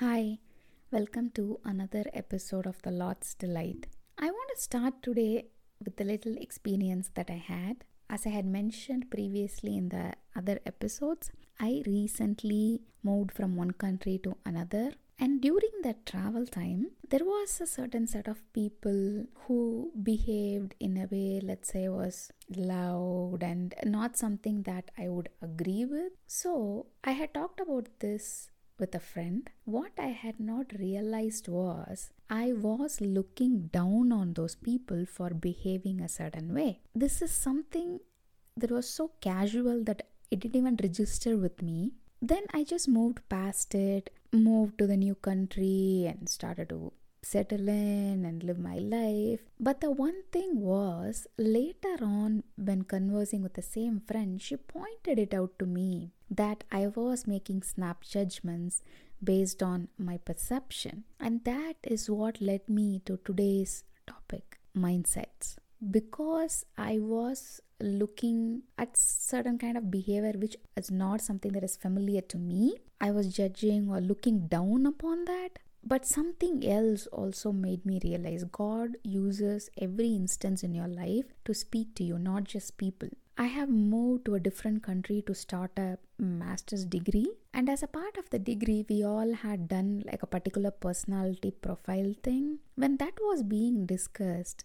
Hi, welcome to another episode of The Lord's Delight. I want to start today with a little experience that I had. As I had mentioned previously in the other episodes, I recently moved from one country to another. And during that travel time, there was a certain set of people who behaved in a way, let's say, was loud and not something that I would agree with. So I had talked about this with a friend, what I had not realized was I was looking down on those people for behaving a certain way. This is something that was so casual that it didn't even register with me. Then I just moved past it, moved to the new country, and started to settle in and live my life. But the one thing was, later on, when conversing with the same friend, she pointed it out to me that I was making snap judgments based on my perception. And that is what led me to today's topic mindsets. Because I was looking at certain kind of behavior which is not something that is familiar to me i was judging or looking down upon that but something else also made me realize God uses every instance in your life to speak to you, not just people. I have moved to a different country to start a master's degree, and as a part of the degree, we all had done like a particular personality profile thing. When that was being discussed,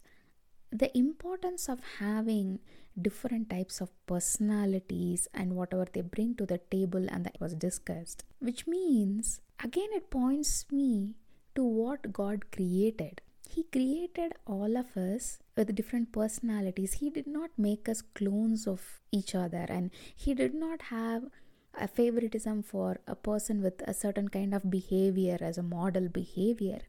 the importance of having different types of personalities and whatever they bring to the table and that was discussed which means again it points me to what god created. He created all of us with different personalities. He did not make us clones of each other and he did not have a favoritism for a person with a certain kind of behavior as a model behavior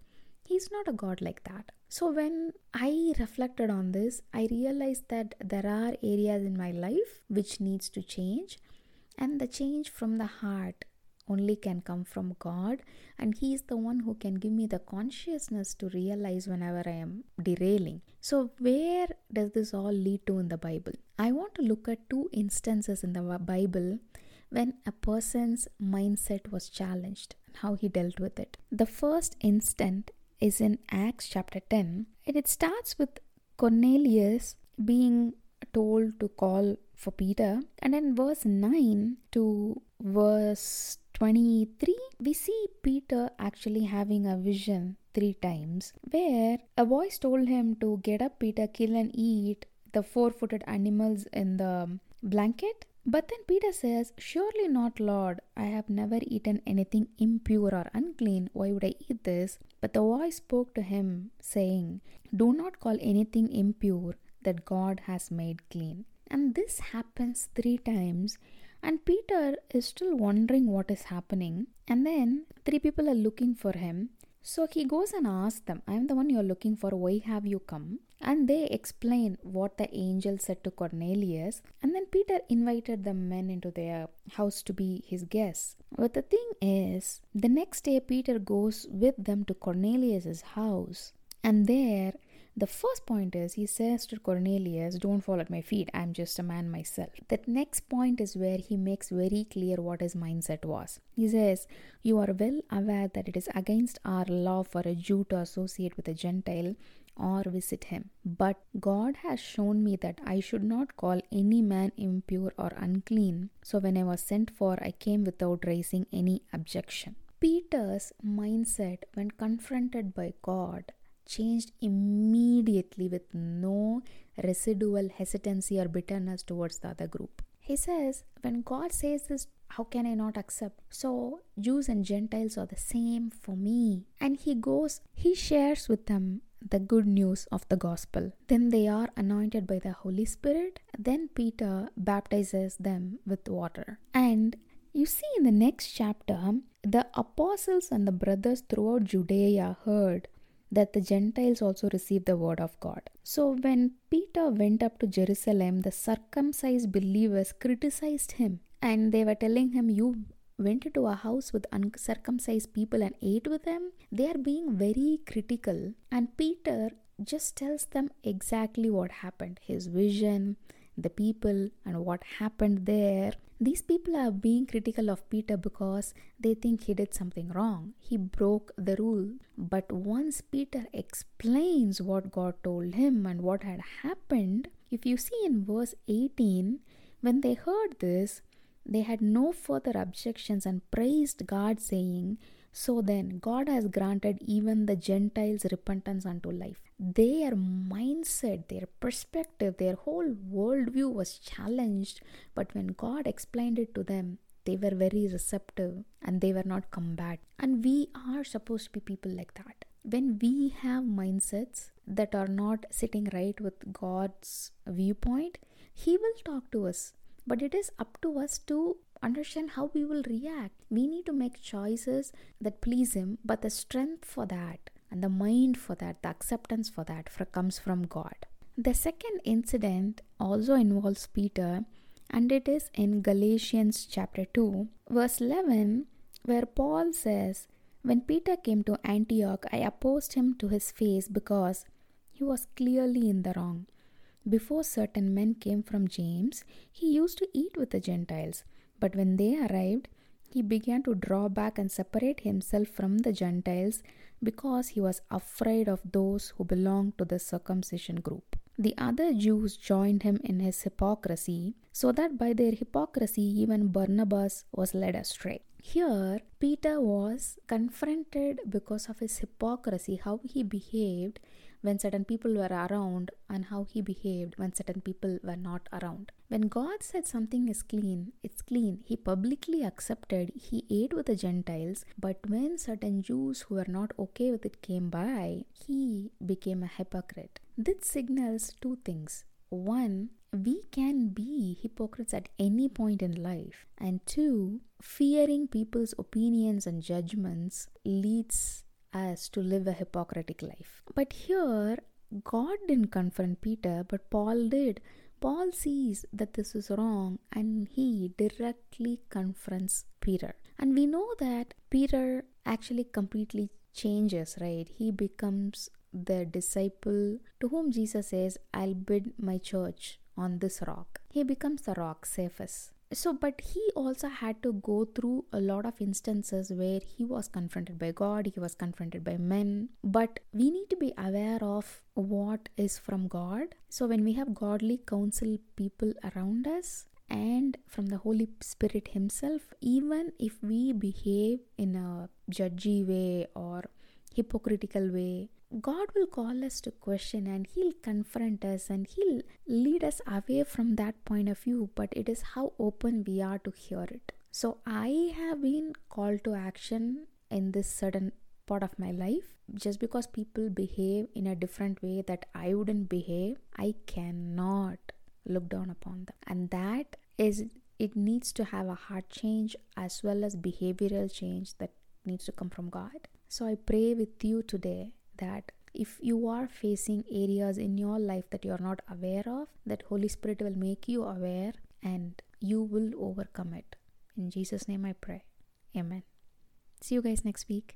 he's not a god like that so, when I reflected on this, I realized that there are areas in my life which needs to change, and the change from the heart only can come from God, and He is the one who can give me the consciousness to realize whenever I am derailing. So, where does this all lead to in the Bible? I want to look at two instances in the Bible when a person's mindset was challenged and how he dealt with it. The first instant is in Acts chapter 10, and it starts with Cornelius being told to call for Peter, and in verse 9 to verse 23, we see Peter actually having a vision three times where a voice told him to get up, Peter, kill and eat the four footed animals in the blanket. But then Peter says, Surely not, Lord. I have never eaten anything impure or unclean. Why would I eat this? But the voice spoke to him, saying, Do not call anything impure that God has made clean. And this happens three times. And Peter is still wondering what is happening. And then three people are looking for him. So he goes and asks them, I am the one you are looking for. Why have you come? And they explain what the angel said to Cornelius. And then Peter invited the men into their house to be his guests. But the thing is, the next day Peter goes with them to Cornelius's house. And there, the first point is he says to Cornelius, Don't fall at my feet, I'm just a man myself. That next point is where he makes very clear what his mindset was. He says, You are well aware that it is against our law for a Jew to associate with a Gentile or visit him. But God has shown me that I should not call any man impure or unclean. So when I was sent for, I came without raising any objection. Peter's mindset, when confronted by God, changed immediately with no residual hesitancy or bitterness towards the other group. He says, when God says this, how can I not accept? So, Jews and Gentiles are the same for me. And he goes, he shares with them the good news of the gospel. Then they are anointed by the Holy Spirit. Then Peter baptizes them with water. And you see in the next chapter, the apostles and the brothers throughout Judea heard that the Gentiles also received the word of God. So when Peter went up to Jerusalem, the circumcised believers criticized him and they were telling him, You went into a house with uncircumcised people and ate with them, they are being very critical. And Peter just tells them exactly what happened his vision, the people, and what happened there. These people are being critical of Peter because they think he did something wrong. He broke the rule. But once Peter explains what God told him and what had happened, if you see in verse 18, when they heard this, they had no further objections and praised God, saying, So then, God has granted even the Gentiles repentance unto life. Their mindset, their perspective, their whole worldview was challenged, but when God explained it to them, they were very receptive and they were not combative. And we are supposed to be people like that. When we have mindsets that are not sitting right with God's viewpoint, He will talk to us but it is up to us to understand how we will react. We need to make choices that please Him, but the strength for that and the mind for that, the acceptance for that comes from God. The second incident also involves Peter, and it is in Galatians chapter 2, verse 11, where Paul says, When Peter came to Antioch, I opposed him to his face because he was clearly in the wrong. Before certain men came from James, he used to eat with the Gentiles. But when they arrived, he began to draw back and separate himself from the Gentiles because he was afraid of those who belonged to the circumcision group. The other Jews joined him in his hypocrisy, so that by their hypocrisy even Barnabas was led astray. Here, Peter was confronted because of his hypocrisy, how he behaved when certain people were around and how he behaved when certain people were not around. When God said something is clean, it's clean. He publicly accepted, he ate with the Gentiles, but when certain Jews who were not okay with it came by, he became a hypocrite. This signals two things. One, we can be hypocrites at any point in life. And two, fearing people's opinions and judgments leads us to live a hypocritic life. But here, God didn't confront Peter, but Paul did. Paul sees that this is wrong and he directly confronts Peter. And we know that Peter actually completely changes, right? He becomes the disciple to whom Jesus says, I'll build my church on this rock. He becomes the rock, Cephas so but he also had to go through a lot of instances where he was confronted by god he was confronted by men. But we need to be aware of what is from god. So when we have godly counsel people around us and from the holy spirit himself even if we behave in a judgy way or hypocritical way God will call us to question and He'll confront us and He'll lead us away from that point of view, but it is how open we are to hear it. So, I have been called to action in this certain part of my life. Just because people behave in a different way that I wouldn't behave, I cannot look down upon them. And that is, it needs to have a heart change as well as behavioral change that needs to come from God. So, I pray with you today that if you are facing areas in your life that you are not aware of, that Holy Spirit will make you aware and you will overcome it. In Jesus' name I pray. Amen. See you guys next week.